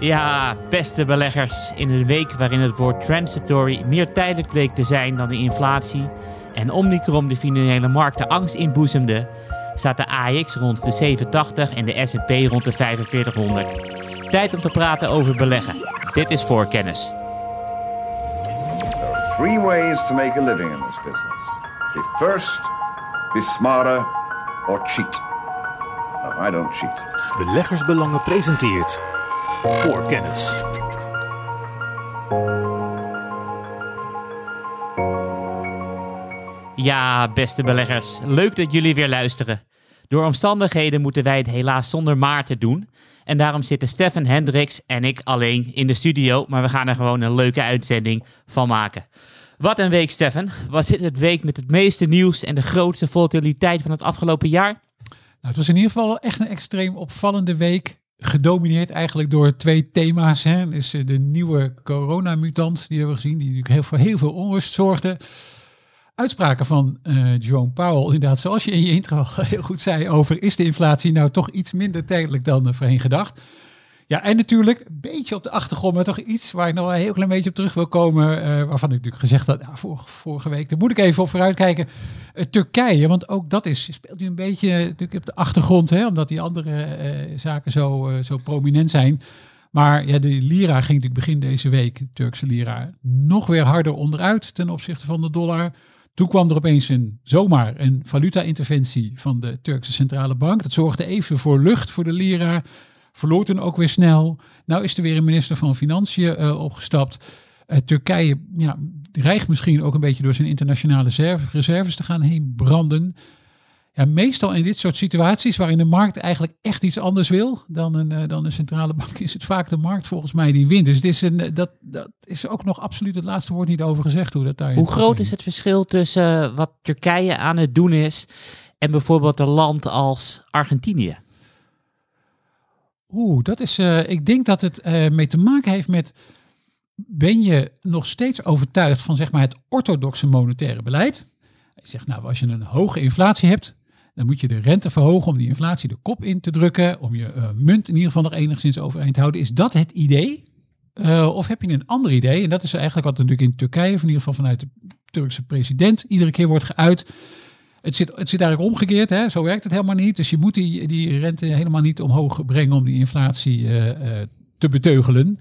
Ja, beste beleggers, in een week waarin het woord transitory meer tijdelijk bleek te zijn dan de inflatie en Omicron de financiële markten angst inboezemde, staat de AX rond de 87 en de S&P rond de 4500. Tijd om te praten over beleggen. Dit is voorkennis. There are three ways to make a living in this business. Be first, be smarter, or cheat. No, I don't cheat. Beleggersbelangen presenteert voor kennis. Ja, beste beleggers, leuk dat jullie weer luisteren. Door omstandigheden moeten wij het helaas zonder Maarten doen. En daarom zitten Stefan Hendricks en ik alleen in de studio, maar we gaan er gewoon een leuke uitzending van maken. Wat een week, Stefan. Was dit het week met het meeste nieuws en de grootste volatiliteit van het afgelopen jaar? Nou, het was in ieder geval echt een extreem opvallende week. Gedomineerd eigenlijk door twee thema's. Hè. Dus de nieuwe coronamutant, die hebben we gezien, die natuurlijk heel, voor heel veel onrust zorgde. Uitspraken van eh Jerome Powell, inderdaad, zoals je in je intro heel goed zei, over is de inflatie nou toch iets minder tijdelijk dan voorheen gedacht. Ja, en natuurlijk een beetje op de achtergrond, maar toch iets waar ik nog een heel klein beetje op terug wil komen. eh, waarvan ik natuurlijk gezegd had, vorige, vorige week, daar moet ik even op vooruitkijken. Eh, Turkije, want ook dat is, speelt nu een beetje natuurlijk op de achtergrond, hè, omdat die andere eh, zaken zo, zo prominent zijn. Maar ja, de lira ging natuurlijk begin deze week, Turkse lira, nog weer harder onderuit ten opzichte van de dollar. Toen kwam er opeens een, zomaar een valuta-interventie van de Turkse centrale bank. Dat zorgde even voor lucht voor de lira. Verloor toen ook weer snel. Nou is er weer een minister van Financiën eh, opgestapt. Eh, Turkije ja, dreigt misschien ook een beetje door zijn internationale reserve- reserves te gaan heen branden. Ja, meestal in dit soort situaties waarin de markt eigenlijk echt iets anders wil dan een, eh, dan een centrale bank, is het vaak de markt volgens mij die wint. Dus het is een, dat, dat is ook nog absoluut het laatste woord niet over gezegd. Hoe, dat daar Hoe groot is het verschil tussen wat Turkije aan het doen is en bijvoorbeeld een land als Argentinië? Oeh, dat is. eh, ik denk dat het eh, mee te maken heeft met. Ben je nog steeds overtuigd van zeg maar het orthodoxe monetaire beleid? Je zegt nou, als je een hoge inflatie hebt, dan moet je de rente verhogen om die inflatie de kop in te drukken, om je eh, munt in ieder geval nog enigszins overeind te houden. Is dat het idee? Of heb je een ander idee? En dat is eigenlijk wat natuurlijk in Turkije, of in ieder geval vanuit de Turkse president, iedere keer wordt geuit. Het zit, het zit eigenlijk omgekeerd, hè? zo werkt het helemaal niet. Dus je moet die, die rente helemaal niet omhoog brengen om die inflatie eh, eh, te beteugelen.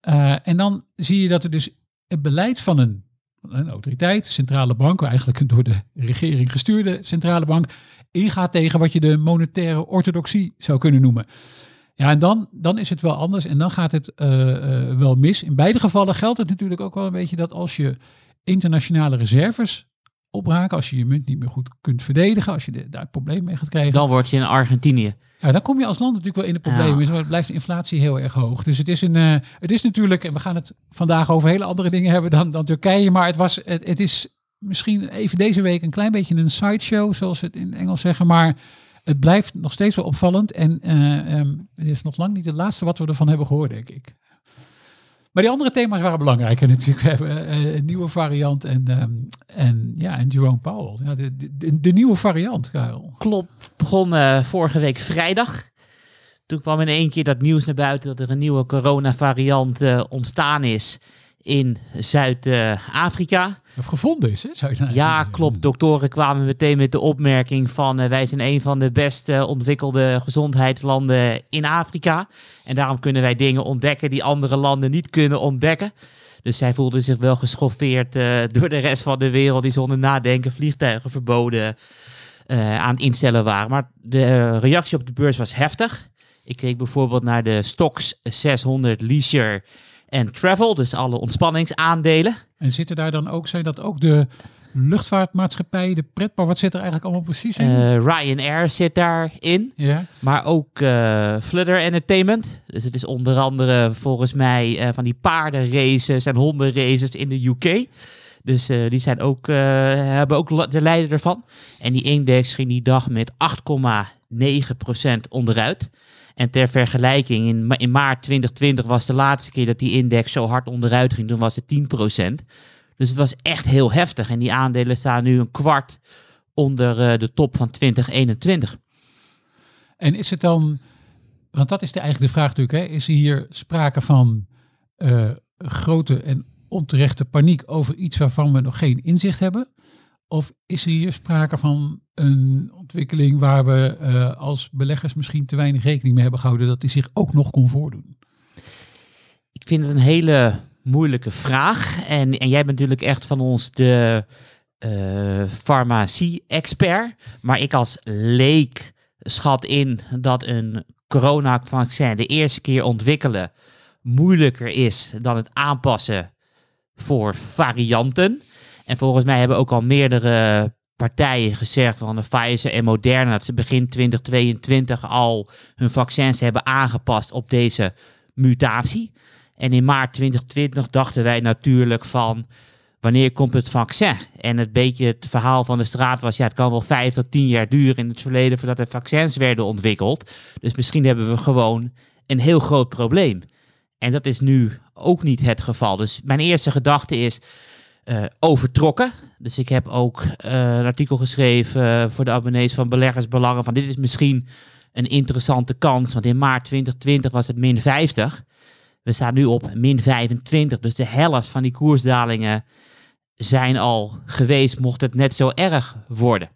Eh, en dan zie je dat er dus het beleid van een, een autoriteit, centrale bank, eigenlijk een door de regering gestuurde centrale bank, ingaat tegen wat je de monetaire orthodoxie zou kunnen noemen. Ja, en dan, dan is het wel anders en dan gaat het wel mis. In beide gevallen geldt het natuurlijk ook wel een beetje dat als je internationale reserves opraken, als je je munt niet meer goed kunt verdedigen, als je de- daar een probleem mee gaat krijgen, Dan word je in Argentinië. ja, dan kom je als land natuurlijk wel in de problemen. Ja. Dus blijft de inflatie heel erg hoog. Dus het is, een, eh, het is natuurlijk, en we gaan het vandaag over hele andere dingen hebben dan, dan Turkije. Maar het, was, het, het is misschien even deze week een klein beetje een sideshow, zoals ze het in Engels zeggen. Maar het blijft nog steeds wel opvallend. En eh, ehm, het is nog lang niet het laatste wat we ervan hebben gehoord, denk ik. Maar die andere thema's waren belangrijker natuurlijk. We hebben eh, een nieuwe variant en, ehm, en, ja, en Jerome Powell. Ja, de, de, de nieuwe variant, Karel. Klopt, begon eh, vorige week vrijdag. Toen kwam in één keer dat nieuws naar buiten dat er een nieuwe coronavariant eh ontstaan is in Zuid-Afrika. Of gevonden is, hè? Zou je nou Ja, klopt. Doktoren kwamen meteen met de opmerking van eh, wij zijn een van de best eh, ontwikkelde gezondheidslanden in Afrika. En daarom kunnen wij dingen ontdekken die andere landen niet kunnen ontdekken. Dus zij voelden zich wel geschoffeerd eh, door de rest van de wereld die zonder nadenken vliegtuigen verboden aan het instellen waren. Maar de reactie op de beurs was heftig. Ik keek bijvoorbeeld naar de Stocks 600 Leisure en Travel, dus alle ontspanningsaandelen. En zitten daar dan ook, zijn dat ook de luchtvaartmaatschappij, de pretpark, wat zit er eigenlijk allemaal precies in? Eh, Ryanair zit daarin, ja. maar ook eh Flutter Entertainment. Dus het is onder andere volgens mij eh, van die paardenraces en hondenraces in de UK. Dus die zijn ook, hebben ook de leider ervan. En die index ging die dag met 8,9% onderuit. En ter vergelijking, in, in maart 2020 was de laatste keer dat die index zo hard onderuit ging. Toen was het 10%. Dus het was echt heel heftig. En die aandelen staan nu een kwart onder eh, de top van 2021. En is het dan want dat is de, eigenlijk de vraag natuurlijk. Hè. Is hier sprake van uh, grote en onterechte paniek over iets waarvan we nog geen inzicht hebben? Of is er hier sprake van een ontwikkeling waar we uh, als beleggers misschien te weinig rekening mee hebben gehouden dat die zich ook nog kon voordoen? Ik vind het een hele moeilijke vraag. En, en jij bent natuurlijk echt van ons de uh, farmacie-expert. Maar ik als leek schat in dat een coronavaccin de eerste keer ontwikkelen moeilijker is dan het aanpassen voor varianten. En volgens mij hebben ook al meerdere partijen gezegd van de Pfizer en Moderna dat ze begin 2022 al hun vaccins hebben aangepast op deze mutatie. En in maart 2020 dachten wij natuurlijk van wanneer komt het vaccin? En het beetje het verhaal van de straat was, ja, het kan wel vijf tot tien jaar duren in het verleden voordat er vaccins werden ontwikkeld. Dus misschien hebben we gewoon een heel groot probleem. En dat is nu ook niet het geval. Dus mijn eerste gedachte is uh, overtrokken. Dus ik heb ook uh, een artikel geschreven voor de abonnees van Beleggersbelangen van dit is misschien een interessante kans, want in maart 2020 was het min 50. We staan nu op min 25, dus de helft van die koersdalingen zijn al geweest, mocht het net zo erg worden.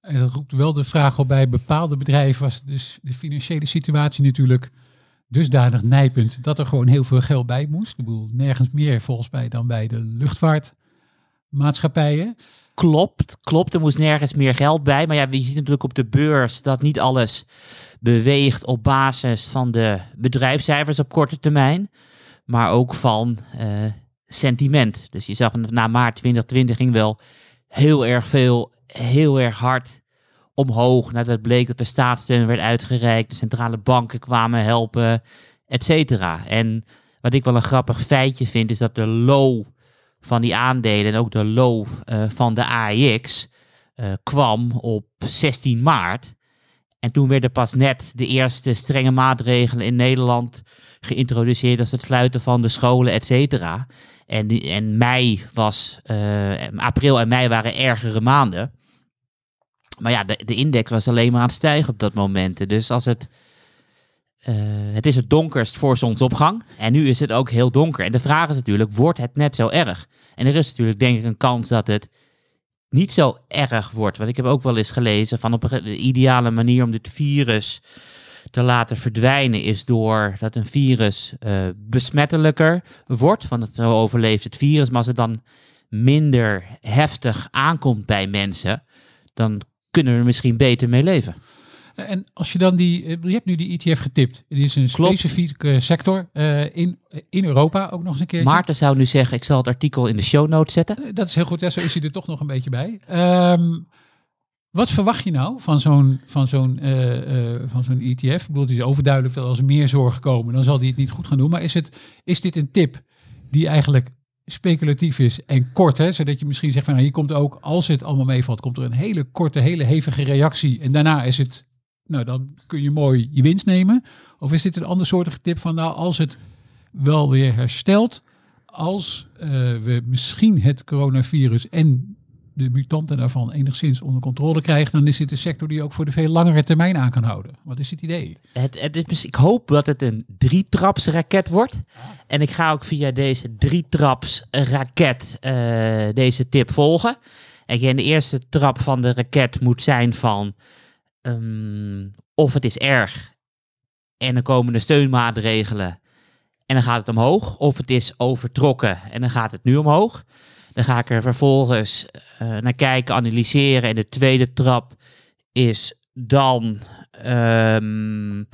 En dat roept wel de vraag op bij bepaalde bedrijven was dus de financiële situatie natuurlijk dusdanig nijpend dat er gewoon heel veel geld bij moest. Ik bedoel, nergens meer volgens mij dan bij de luchtvaartmaatschappijen. Klopt, klopt. Er moest nergens meer geld bij. Maar ja, je ziet natuurlijk op de beurs dat niet alles beweegt op basis van de bedrijfscijfers op korte termijn. Maar ook van uh, sentiment. Dus je zag na maart 2020 ging wel heel erg veel, heel erg hard omhoog. Nadat bleek dat de staatssteun werd uitgereikt, de centrale banken kwamen helpen, et cetera. En wat ik wel een grappig feitje vind, is dat de low van die aandelen en ook de low uh, van de AEX uh, kwam op 16 maart. En toen werden pas net de eerste strenge maatregelen in Nederland geïntroduceerd, als het sluiten van de scholen, et cetera. En, en mei was, uh, april en mei waren ergere maanden. Maar ja, de, de index was alleen maar aan het stijgen op dat moment. Dus als het. Uh, het is het donkerst voor zonsopgang. En nu is het ook heel donker. En de vraag is natuurlijk: wordt het net zo erg? En er is natuurlijk, denk ik, een kans dat het niet zo erg wordt. Want ik heb ook wel eens gelezen van op een ideale manier om dit virus te laten verdwijnen is door dat een virus uh, besmettelijker wordt. Want het overleeft het virus. Maar als het dan minder heftig aankomt bij mensen, dan kunnen we er misschien beter mee leven. En als je dan die, eh, je hebt nu die ETF getipt. Het is een specifieke sector uh, in, in Europa ook nog eens een keer. Maarten zou nu zeggen, ik zal het artikel in de show notes zetten. Dat is heel goed, ja, zo is hij er toch nog een beetje bij. Um, wat verwacht je nou van zo'n van zo'n uh, van zo'n ETF? Ik bedoel, het is overduidelijk dat als er meer zorgen komen, dan zal die het niet goed gaan doen. Maar is, het, is dit een tip die eigenlijk speculatief is en kort, hè, zodat je misschien zegt van nou, hier komt ook, als het allemaal meevalt, komt er een hele korte, hele hevige reactie en daarna is het, nou dan kun je mooi je winst nemen. Of is dit een ander soortige tip van nou, als het wel weer herstelt, als uh, we misschien het coronavirus en de mutanten daarvan enigszins onder controle krijgt, dan is dit een sector die ook voor de veel langere termijn aan kan houden. Wat is het idee? Het, het is, ik hoop dat het een drietraps raket wordt. En ik ga ook via deze drietraps raket uh, deze tip volgen. En de eerste trap van de raket moet zijn van um, of het is erg en dan komen de steunmaatregelen en dan gaat het omhoog. Of het is overtrokken en dan gaat het nu omhoog. Dan ga ik er vervolgens uh, naar kijken, analyseren. En de tweede trap is dan um,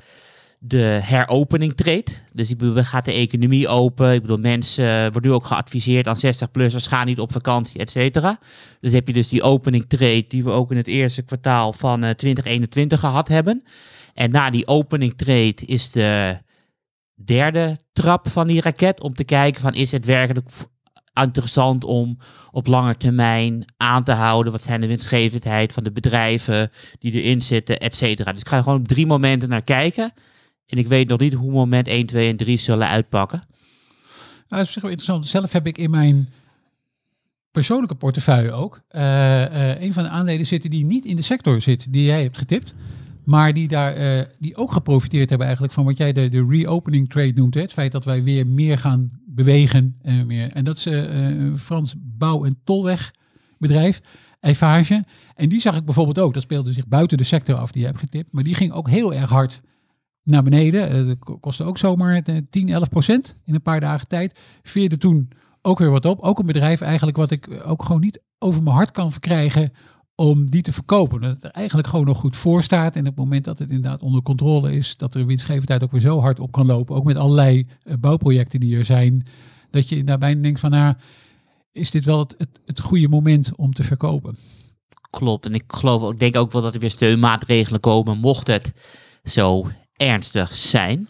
de heropening treedt. Dus ik bedoel, dan gaat de economie open. Ik bedoel, mensen uh, worden nu ook geadviseerd aan 60-plussers, gaan niet op vakantie, et cetera. Dus heb je dus die opening trade die we ook in het eerste kwartaal van uh, 2021 gehad hebben. En na die opening trade is de derde trap van die raket om te kijken van is het werkelijk interessant om op lange termijn aan te houden. Wat zijn de winstgevendheid van de bedrijven die erin zitten, et cetera. Dus ik ga gewoon op drie momenten naar kijken. En ik weet nog niet hoe moment 1, 2 en 3 zullen uitpakken. Nou, dat is wel interessant. Zelf heb ik in mijn persoonlijke portefeuille ook uh, uh, een van de aandelen zitten die niet in de sector zit die jij hebt getipt. Maar die, daar, eh, die ook geprofiteerd hebben eigenlijk van wat jij de, de reopening trade noemt. Hè? Het feit dat wij weer meer gaan bewegen. en meer. En dat is eh, een Frans bouw- en tolwegbedrijf, Eiffage. En die zag ik bijvoorbeeld ook. Dat speelde zich buiten de sector af die je hebt getipt. Maar die ging ook heel erg hard naar beneden. Eh, dat ko- kostte ook zomaar eh, 10, 11 procent in een paar dagen tijd. Veerde toen ook weer wat op. Ook een bedrijf eigenlijk wat ik ook gewoon niet over mijn hart kan verkrijgen om die te verkopen. Dat het er eigenlijk gewoon nog goed voor staat. En op het moment dat het inderdaad onder controle is, dat de winstgevendheid ook weer zo hard op kan lopen. Ook met allerlei eh, bouwprojecten die er zijn. Dat je daarbij denkt van nou, is dit wel het, het, het goede moment om te verkopen? Klopt. En ik geloof ook, denk ook wel dat er weer steunmaatregelen komen, mocht het zo ernstig zijn.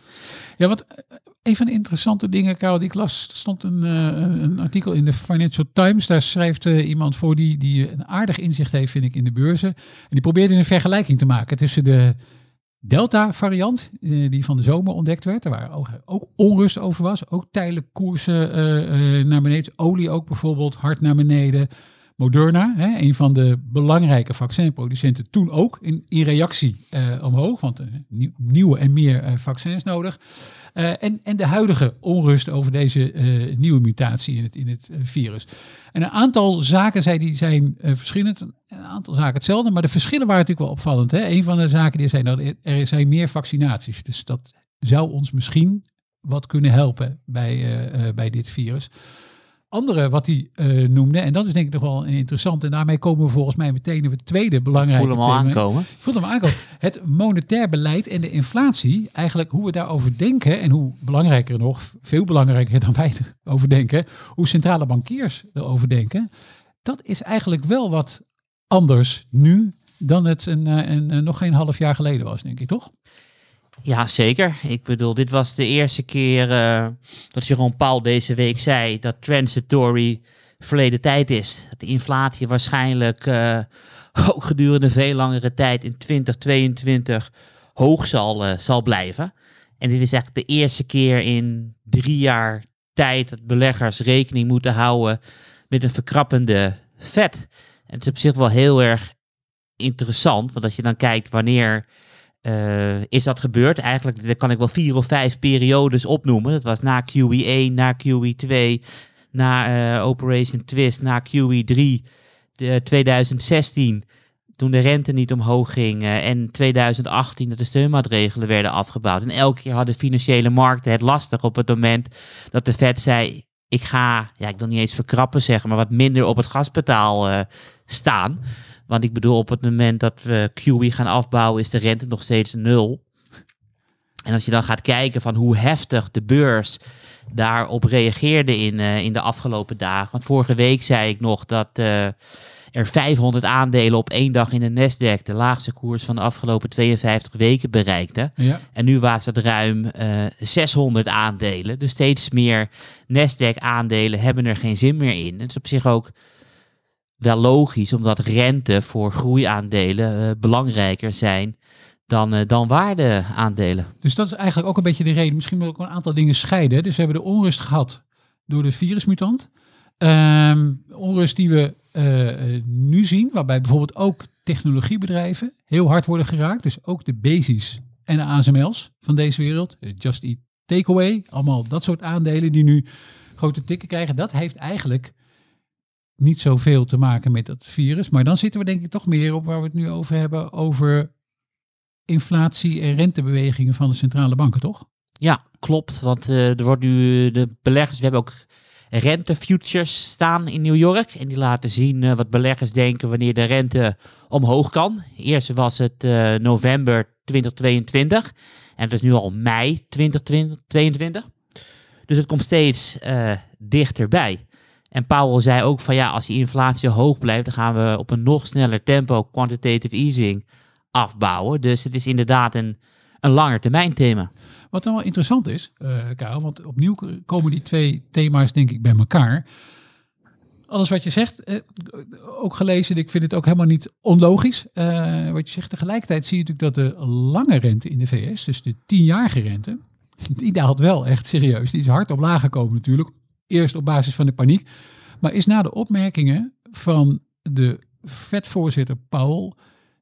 Ja, want eh, een van de interessante dingen, Karel, die ik las, stond een, eh, een artikel in de Financial Times. Daar schrijft eh, iemand voor die, die een aardig inzicht heeft, vind ik, in de beurzen. En die probeerde een vergelijking te maken tussen de Delta-variant, eh, die van de zomer ontdekt werd. Er waar ook, ook onrust over was. Ook tijdelijk koersen naar beneden. Olie ook bijvoorbeeld hard naar beneden. Moderna, hè, een van de belangrijke vaccinproducenten, toen ook in, in reactie eh, omhoog, want eh, nieuw- nieuwe en meer eh, vaccins nodig. En, en de huidige onrust over deze nieuwe mutatie in het, in het virus. En een aantal zaken die zijn verschillend, een aantal zaken hetzelfde, maar de verschillen waren natuurlijk wel opvallend. Hè? Een van de zaken die zei, nou, er zijn meer vaccinaties, dus dat zou ons misschien wat kunnen helpen bij, bij dit virus andere wat hij eh, noemde, en dat is denk ik nog wel interessant, en daarmee komen we volgens mij meteen op het tweede belangrijke Voel hem al aankomen. Ik voel hem aankomen. Het monetair beleid en de inflatie, eigenlijk hoe we daarover denken en hoe belangrijker nog, veel belangrijker dan wij erover denken, hoe centrale bankiers erover denken, dat is eigenlijk wel wat anders nu dan het een, eh, een, een- nog geen half jaar geleden was, denk ik, toch? Ja, zeker. Ik bedoel, dit was de eerste keer eh, dat Jeroen Paul deze week zei dat transitory verleden tijd is. Dat de inflatie waarschijnlijk eh, ook gedurende veel langere tijd in 2022 hoog zal, eh, zal blijven. En dit is eigenlijk de eerste keer in drie jaar tijd dat beleggers rekening moeten houden met een verkrappende vet. En het is op zich wel heel erg interessant, want als je dan kijkt wanneer eh, is dat gebeurd. Eigenlijk kan ik wel vier of vijf periodes opnoemen. Dat was na QE1, na QE2, na eh, Operation Twist, na QE3, de, 2016, toen de rente niet omhoog ging, eh, en 2018 dat de steunmaatregelen werden afgebouwd. En elke keer hadden financiële markten het lastig op het moment dat de Fed zei, ik ga, ja, ik wil niet eens verkrappen zeggen, maar wat minder op het gaspedaal eh, staan. Want ik bedoel, op het moment dat we QE gaan afbouwen, is de rente nog steeds nul. En als je dan gaat kijken van hoe heftig de beurs daarop reageerde in, eh, in de afgelopen dagen. Want vorige week zei ik nog dat eh, er 500 aandelen op één dag in de Nasdaq de laagste koers van de afgelopen 52 weken bereikten. Ja. En nu was het ruim eh 600 aandelen. Dus steeds meer Nasdaq-aandelen hebben er geen zin meer in. Het is op zich ook wel logisch, omdat rente voor groeiaandelen eh, belangrijker zijn dan, eh, dan waardeaandelen. Dus dat is eigenlijk ook een beetje de reden. Misschien moet ik een aantal dingen scheiden. Dus we hebben de onrust gehad door de virusmutant. Ehm, onrust die we eh, nu zien, waarbij bijvoorbeeld ook technologiebedrijven heel hard worden geraakt. Dus ook de Basis en de ASML's van deze wereld. Just Eat Takeaway, allemaal dat soort aandelen die nu grote tikken krijgen. Dat heeft eigenlijk niet zoveel te maken met dat virus. Maar dan zitten we denk ik toch meer op waar we het nu over hebben, over inflatie en rentebewegingen van de centrale banken, toch? Ja, klopt. Want eh, er wordt nu de beleggers, we hebben ook rentefutures staan in New York. En die laten zien eh, wat beleggers denken wanneer de rente omhoog kan. Eerst was het eh, november 2022. En het is nu al mei 2022. Dus het komt steeds eh, dichterbij. En Powell zei ook van ja, als die inflatie hoog blijft, dan gaan we op een nog sneller tempo quantitative easing afbouwen. Dus het is inderdaad een, een langer termijn thema. Wat dan wel interessant is, eh Karel, want opnieuw komen die twee thema's denk ik bij elkaar. Alles wat je zegt, eh, ook gelezen, ik vind het ook helemaal niet onlogisch. Eh, wat je zegt, tegelijkertijd zie je natuurlijk dat de lange rente in de VS, dus de tienjarige rente, die daalt wel echt serieus. Die is hard omlaag gekomen natuurlijk. Eerst op basis van de paniek. Maar is na de opmerkingen van de Fed-voorzitter Powell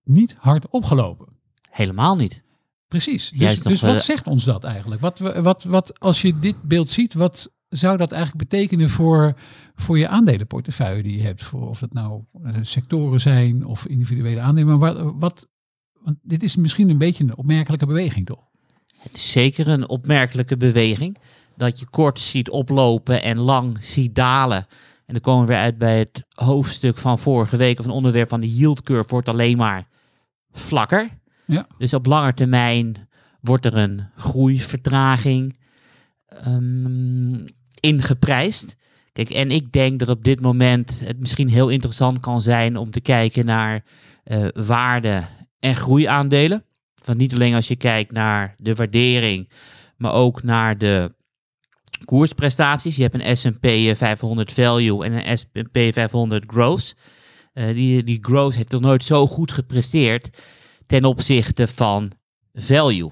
niet hard opgelopen. Helemaal niet. Precies. Dus, dus wat zegt ons dat eigenlijk? Wat, wat, wat, als je dit beeld ziet, wat zou dat eigenlijk betekenen voor, voor je aandelenportefeuille die je hebt? Voor of dat nou eh, sectoren zijn of individuele aandelen. Maar wat, wat, want dit is misschien een beetje een opmerkelijke beweging, toch? Zeker een opmerkelijke beweging. Dat je kort ziet oplopen en lang ziet dalen. En dan komen we weer uit bij het hoofdstuk van vorige week. Of een onderwerp van de yield curve wordt alleen maar vlakker. Ja. Dus op lange termijn wordt er een groeivertraging ehm, ingeprijsd. Kijk, en ik denk dat op dit moment het misschien heel interessant kan zijn om te kijken naar eh, waarde- en groeiaandelen. Want niet alleen als je kijkt naar de waardering, maar ook naar de koersprestaties. Je hebt een S&P 500 Value en een S&P 500 Growth. Eh, die, die Growth heeft nog nooit zo goed gepresteerd ten opzichte van Value.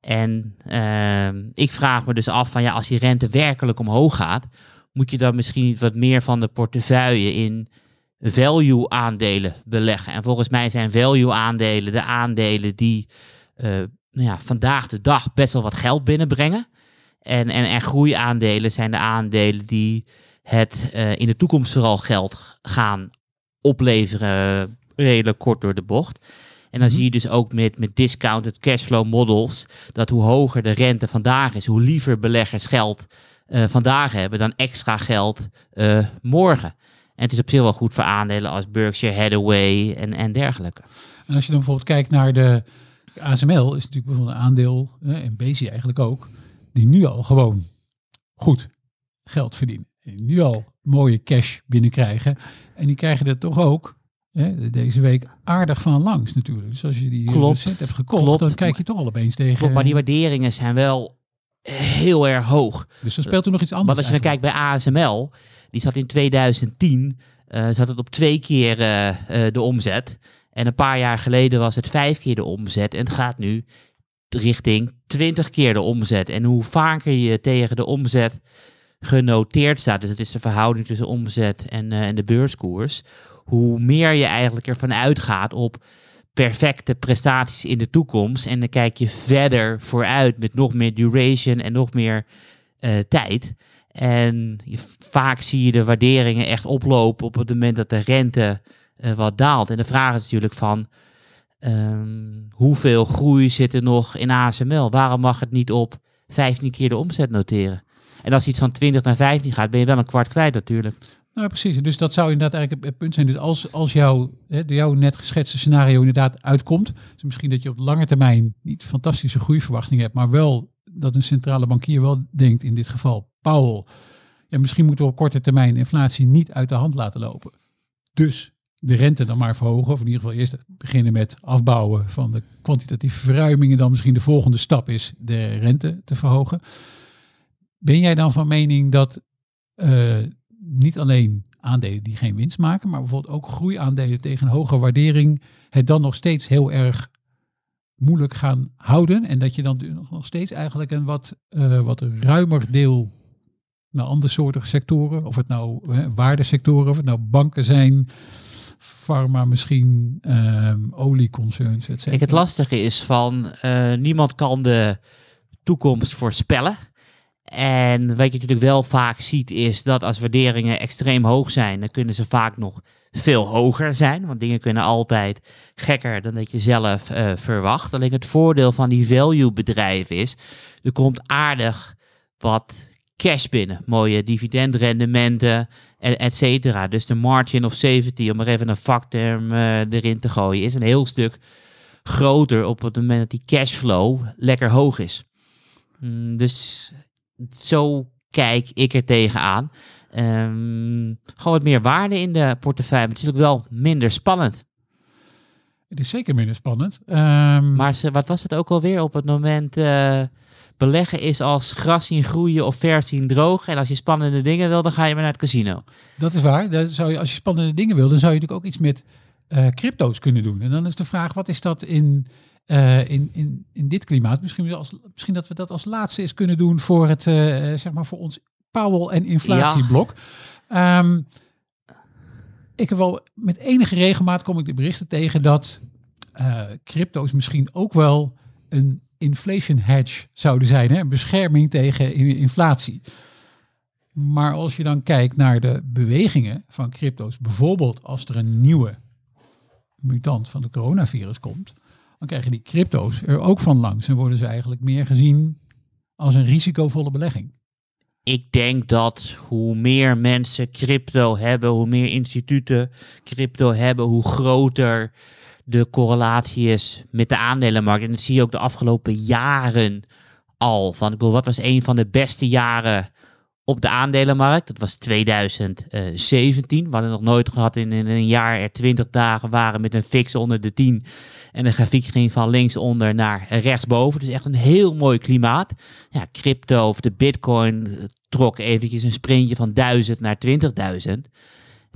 En ehm, ik vraag me dus af van ja, als die rente werkelijk omhoog gaat, moet je dan misschien wat meer van de portefeuille in value aandelen beleggen. En volgens mij zijn value aandelen de aandelen die eh, nou ja, vandaag de dag best wel wat geld binnenbrengen. En, en, en groeiaandelen zijn de aandelen die het eh, in de toekomst vooral geld gaan opleveren, redelijk kort door de bocht. En dan Mhm. zie je dus ook met, met discounted cashflow models dat hoe hoger de rente vandaag is, hoe liever beleggers geld eh, vandaag hebben dan extra geld eh, morgen. En het is op zich wel goed voor aandelen als Berkshire Hathaway en, en dergelijke. En als je dan bijvoorbeeld kijkt naar de ASML, is natuurlijk bijvoorbeeld een aandeel, en Bezi eigenlijk ook, die nu al gewoon goed geld verdienen. Die nu al mooie cash binnenkrijgen. En die krijgen er toch ook hè, deze week aardig van langs natuurlijk. Dus als je die eh, Klopt, recent hebt gekocht, klopt. dan kijk je toch al opeens tegen. Klopt, maar die waarderingen zijn wel heel erg hoog. dus dan speelt er nog iets anders. Want als je dan kijkt bij ASML, die zat in 2010, eh, zat het op twee keer eh, de omzet. En een paar jaar geleden was het vijf keer de omzet. En het gaat nu richting 20 keer de omzet. En hoe vaker je tegen de omzet genoteerd staat, dus het is de verhouding tussen omzet en, eh, en de beurskoers, hoe meer je eigenlijk ervan uitgaat op perfecte prestaties in de toekomst. En dan kijk je verder vooruit met nog meer duration en nog meer eh, tijd. En je, vaak zie je de waarderingen echt oplopen op het moment dat de rente eh, wat daalt. En de vraag is natuurlijk van ehm, hoeveel groei zit er nog in ASML? Waarom mag het niet op 15 keer de omzet noteren? En als iets van 20 naar 15 gaat, ben je wel een kwart kwijt natuurlijk. Nou, precies. Dus dat zou inderdaad eigenlijk het punt zijn. Dus als, als jouw, hè, jouw net geschetste scenario inderdaad uitkomt, dus misschien dat je op lange termijn niet fantastische groeiverwachtingen hebt, maar wel dat een centrale bankier wel denkt, in dit geval Powell, ja, misschien moeten we op korte termijn inflatie niet uit de hand laten lopen. Dus de rente dan maar verhogen, of in ieder geval eerst beginnen met afbouwen van de kwantitatieve verruimingen, dan misschien de volgende stap is de rente te verhogen. Ben jij dan van mening dat eh, niet alleen aandelen die geen winst maken, maar bijvoorbeeld ook groeiaandelen tegen een hoge waardering het dan nog steeds heel erg moeilijk gaan houden en dat je dan nog steeds eigenlijk een wat, eh, wat ruimer deel naar andere soorten sectoren, of het nou eh, waardesectoren, of het nou banken zijn, pharma misschien, ehm olieconcerns, et cetera. Het lastige is van eh, niemand kan de toekomst voorspellen. En wat je natuurlijk wel vaak ziet is dat als waarderingen extreem hoog zijn, dan kunnen ze vaak nog veel hoger zijn. Want dingen kunnen altijd gekker dan dat je zelf eh, verwacht. Alleen het voordeel van die value bedrijven is, er komt aardig wat cash binnen. Mooie dividendrendementen, en et cetera. Dus de margin of safety, om maar even een vakterm eh, erin te gooien, is een heel stuk groter op het moment dat die cashflow lekker hoog is. Mm, dus zo kijk ik er tegenaan. Ehm gewoon wat meer waarde in de portefeuille. Maar het is ook wel minder spannend. Het is zeker minder spannend. Ehm, Maar ze, wat was het ook alweer op het moment... eh, beleggen is als gras zien groeien of vers zien drogen. En als je spannende dingen wil, dan ga je maar naar het casino. Dat is waar. Dat zou je, als je spannende dingen wil, dan zou je natuurlijk ook iets met eh, crypto's kunnen doen. En dan is de vraag, wat is dat in, eh, in, in, in dit klimaat? Misschien, als, misschien dat we dat als laatste eens kunnen doen voor, het, eh, zeg maar voor ons Powell en inflatieblok. Ehm, ik heb wel met enige regelmaat kom ik de berichten tegen dat crypto's misschien ook wel een inflation hedge zouden zijn. Hè? Bescherming tegen inflatie. Maar als je dan kijkt naar de bewegingen van crypto's, bijvoorbeeld als er een nieuwe mutant van de coronavirus komt, dan krijgen die crypto's er ook van langs en worden ze eigenlijk meer gezien als een risicovolle belegging. Ik denk dat hoe meer mensen crypto hebben, hoe meer instituten crypto hebben, hoe groter de correlatie is met de aandelenmarkt. En dat zie je ook de afgelopen jaren al. Van, ik bedoel, wat was een van de beste jaren op de aandelenmarkt? Dat was 2017. We hadden nog nooit gehad in, een jaar er 20 dagen waren met een fix onder de 10. En de grafiek ging van linksonder naar rechtsboven. Dus echt een heel mooi klimaat. Ja, crypto of de bitcoin eh, trok eventjes een sprintje van 1000 naar 20.000.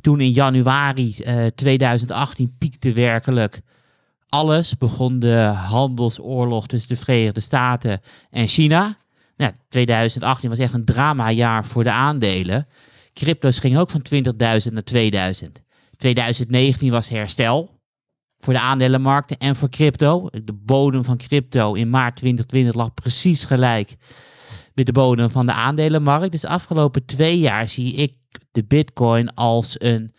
Toen in januari eh, 2018 piekte werkelijk alles. Begon de handelsoorlog tussen de Verenigde Staten en China. Nou, 2018 was echt een dramajaar voor de aandelen. Crypto's gingen ook van 20.000 naar 2000. 2019 was herstel voor de aandelenmarkten en voor crypto. De bodem van crypto in maart 2020 lag precies gelijk met de bodem van de aandelenmarkt. Dus de afgelopen twee jaar zie ik de bitcoin als een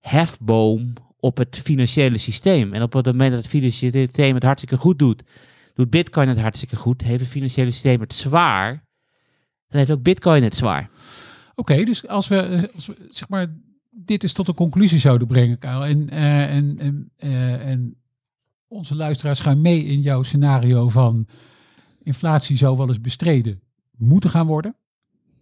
hefboom op het financiële systeem. En op het moment dat het financiële systeem het hartstikke goed doet, doet bitcoin het hartstikke goed. Heeft het financiële systeem het zwaar, dan heeft ook bitcoin het zwaar. Oké, dus als we, als zeg maar dit is tot een conclusie zouden brengen, Karel, en, eh, en, en, eh, en onze luisteraars gaan mee in jouw scenario van inflatie zou wel eens bestreden moeten gaan worden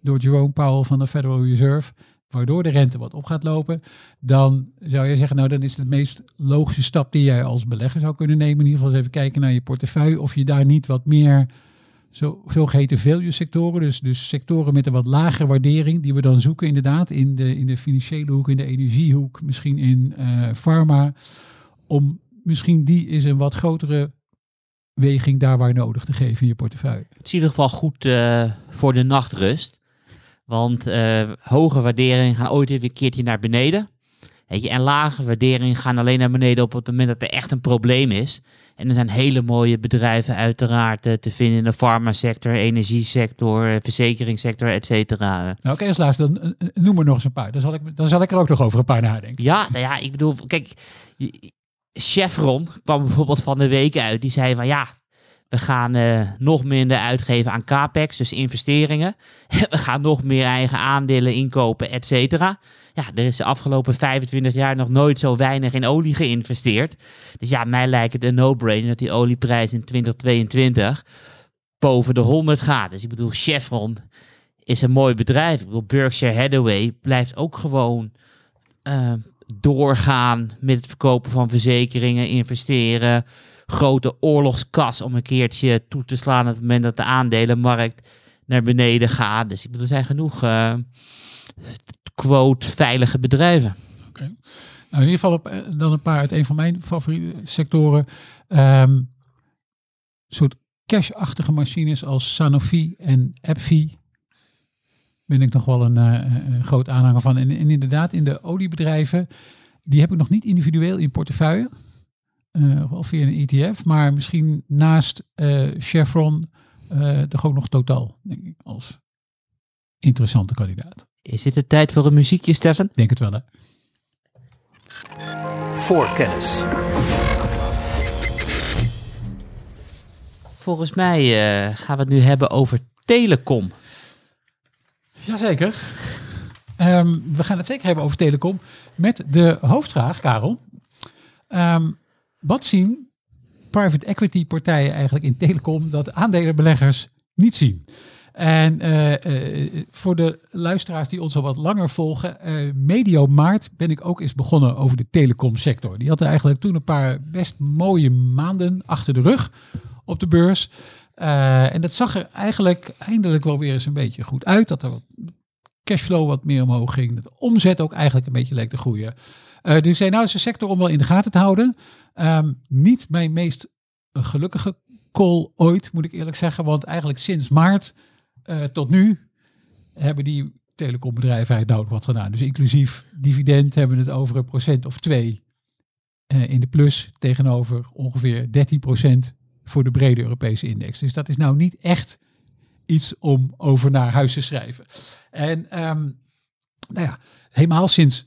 door Jerome Powell van de Federal Reserve, waardoor de rente wat op gaat lopen, dan zou je zeggen, nou dan is het de meest logische stap die jij als belegger zou kunnen nemen, in ieder geval eens even kijken naar je portefeuille, of je daar niet wat meer zo, zogeheten value sectoren, dus, dus sectoren met een wat lagere waardering, die we dan zoeken inderdaad in de, in de financiële hoek, in de energiehoek, misschien in eh pharma, om misschien die is een wat grotere weging daar waar nodig te geven in je portefeuille. Het is in ieder geval goed eh, voor de nachtrust. Want eh, hoge waarderingen gaan ooit even een keertje naar beneden. Weet je, en lage waarderingen gaan alleen naar beneden op het moment dat er echt een probleem is. En er zijn hele mooie bedrijven uiteraard eh, te vinden in de farmasector, energiesector, verzekeringssector, et cetera. Nou, oké, als laatste, dan noem er nog eens een paar. Dan zal, ik, dan zal ik er ook nog over een paar nadenken. Ja, nou ja, ik bedoel, kijk, je- Chevron kwam bijvoorbeeld van de week uit. Die zei van ja, we gaan eh, nog minder uitgeven aan capex, dus investeringen. we gaan nog meer eigen aandelen inkopen, et cetera. Ja, er is de afgelopen 25 jaar nog nooit zo weinig in olie geïnvesteerd. Dus ja, mij lijkt het een no-brainer dat die olieprijs in 2022 boven de 100 gaat. Dus ik bedoel, Chevron is een mooi bedrijf. Ik bedoel, Berkshire Hathaway blijft ook gewoon eh, doorgaan met het verkopen van verzekeringen, investeren, grote oorlogskas om een keertje toe te slaan op het moment dat de aandelenmarkt naar beneden gaat. Dus ik bedoel, er zijn genoeg eh, quote veilige bedrijven. Nou, in ieder geval op, eh, dan een paar uit een van mijn favoriete sectoren. Ehm soort cash-achtige machines als Sanofi en AbbVie. Ben ik nog wel een, eh, een groot aanhanger van. En, en inderdaad, in de oliebedrijven, die heb ik nog niet individueel in portefeuille. Eh wel via een ETF, maar misschien naast eh, Chevron eh toch ook nog totaal, denk ik, als interessante kandidaat. Is dit de tijd voor een muziekje, Stefan? Denk het wel, hè? Voorkennis. Volgens mij eh, gaan we het nu hebben over telecom. Jazeker. Ehm we gaan het zeker hebben over telecom. Met de hoofdvraag, Karel. Ehm, wat zien private equity partijen eigenlijk in telecom dat aandelenbeleggers niet zien? En eh, eh, voor de luisteraars die ons al wat langer volgen, eh medio maart ben ik ook eens begonnen over de telecomsector. Die had eigenlijk toen een paar best mooie maanden achter de rug op de beurs. Eh, en dat zag er eigenlijk eindelijk wel weer eens een beetje goed uit. Dat er wat cashflow wat meer omhoog ging. Dat de omzet ook eigenlijk een beetje leek te groeien. Eh, dus zei, nou is een sector om wel in de gaten te houden. Ehm, niet mijn meest gelukkige call ooit, moet ik eerlijk zeggen. Want eigenlijk sinds maart eh, tot nu hebben die telecombedrijven eigenlijk wat gedaan. Dus inclusief dividend hebben we het over een procent of twee in de plus tegenover ongeveer 13% voor de brede Europese index. Dus dat is nou niet echt iets om over naar huis te schrijven. En ehm, nou ja, helemaal sinds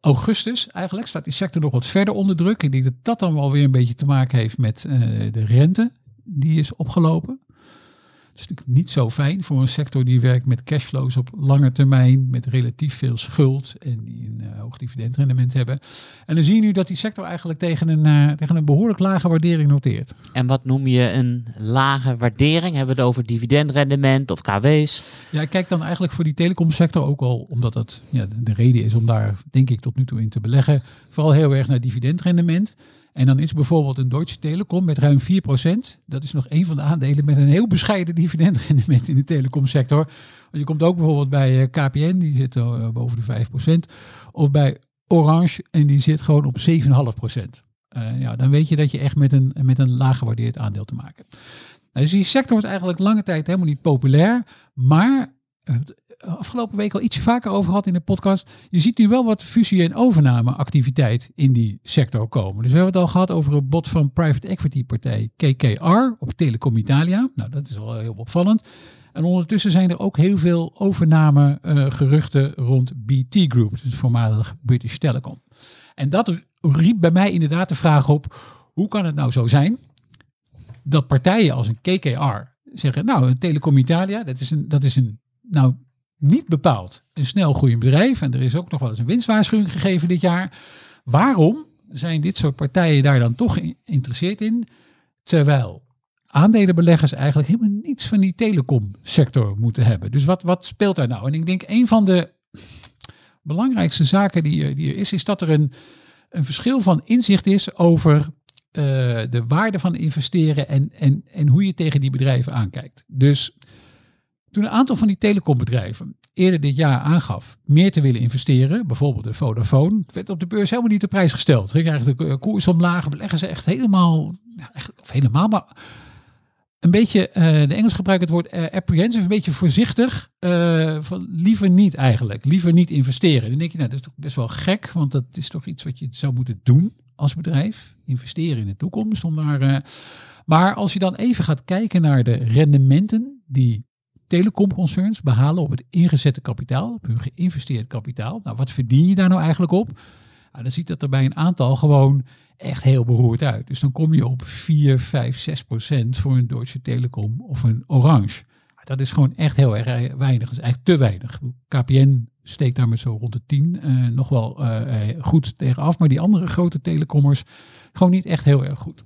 augustus eigenlijk staat die sector nog wat verder onder druk. Ik denk dat dat dan wel weer een beetje te maken heeft met uh, de rente die is opgelopen. Dat is natuurlijk niet zo fijn voor een sector die werkt met cashflows op lange termijn, met relatief veel schuld en die een uh, hoog dividendrendement hebben. En dan zie je nu dat die sector eigenlijk tegen een, uh, tegen een behoorlijk lage waardering noteert. En wat noem je een lage waardering? Hebben we het over dividendrendement of KW's? Ja, ik kijk dan eigenlijk voor die telecomsector ook al, omdat dat ja, de reden is om daar denk ik tot nu toe in te beleggen, vooral heel erg naar dividendrendement. En dan is bijvoorbeeld een Deutsche Telekom met ruim 4%. Dat is nog een van de aandelen met een heel bescheiden dividendrendement in de telecomsector. Je komt ook bijvoorbeeld bij eh, KPN, die zit uh, boven de 5%. Of bij Orange en die zit gewoon op 7,5%. Uh, ja, dan weet je dat je echt met een, met een laag gewaardeerd aandeel te maken hebt. Nou, dus die sector was eigenlijk lange tijd helemaal niet populair. Maar afgelopen week al iets vaker over gehad in de podcast. Je ziet nu wel wat fusie- en overnameactiviteit in die sector komen. Dus we hebben het al gehad over een bod van private equity partij KKR op Telecom Italia. Nou, dat is wel heel opvallend. En ondertussen zijn er ook heel veel overname uh, geruchten rond BT Group, dus voormalig British Telecom. En dat riep bij mij inderdaad de vraag op, hoe kan het nou zo zijn dat partijen als een KKR zeggen, nou, Telecom Italia, dat is een, dat is een nou, niet bepaald een snel groeiend bedrijf. En er is ook nog wel eens een winstwaarschuwing gegeven dit jaar. Waarom zijn dit soort partijen daar dan toch geïnteresseerd in? Terwijl aandelenbeleggers eigenlijk helemaal niets van die telecomsector moeten hebben. Dus wat, wat speelt daar nou? En ik denk een van de belangrijkste zaken die, die er is, is dat er een, een verschil van inzicht is over uh, de waarde van investeren en, en, en hoe je tegen die bedrijven aankijkt. Dus toen een aantal van die telecombedrijven eerder dit jaar aangaf meer te willen investeren, bijvoorbeeld de Vodafone, werd op de beurs helemaal niet de prijs gesteld. Ging eigenlijk de koers omlaag, beleggen ze echt helemaal, echt, of helemaal, maar een beetje, uh, de Engels gebruiken het woord uh, apprehensive, een beetje voorzichtig, van liever niet eigenlijk, liever niet investeren. Dan denk je, nou dat is toch best wel gek, want dat is toch iets wat je zou moeten doen als bedrijf, investeren in de toekomst. Om daar, maar als je dan even gaat kijken naar de rendementen die telecomconcerns behalen op het ingezette kapitaal, op hun geïnvesteerd kapitaal. Nou, wat verdien je daar nou eigenlijk op? Nou, dan ziet dat er bij een aantal gewoon echt heel beroerd uit. Dus dan kom je op 4, 5, 6 procent voor een Deutsche Telekom of een Orange. Dat is gewoon echt heel erg weinig. Dat is eigenlijk te weinig. KPN steekt daar met zo rond de 10 uh, nog wel uh, goed tegenaf. Maar die andere grote telecommers gewoon niet echt heel erg goed.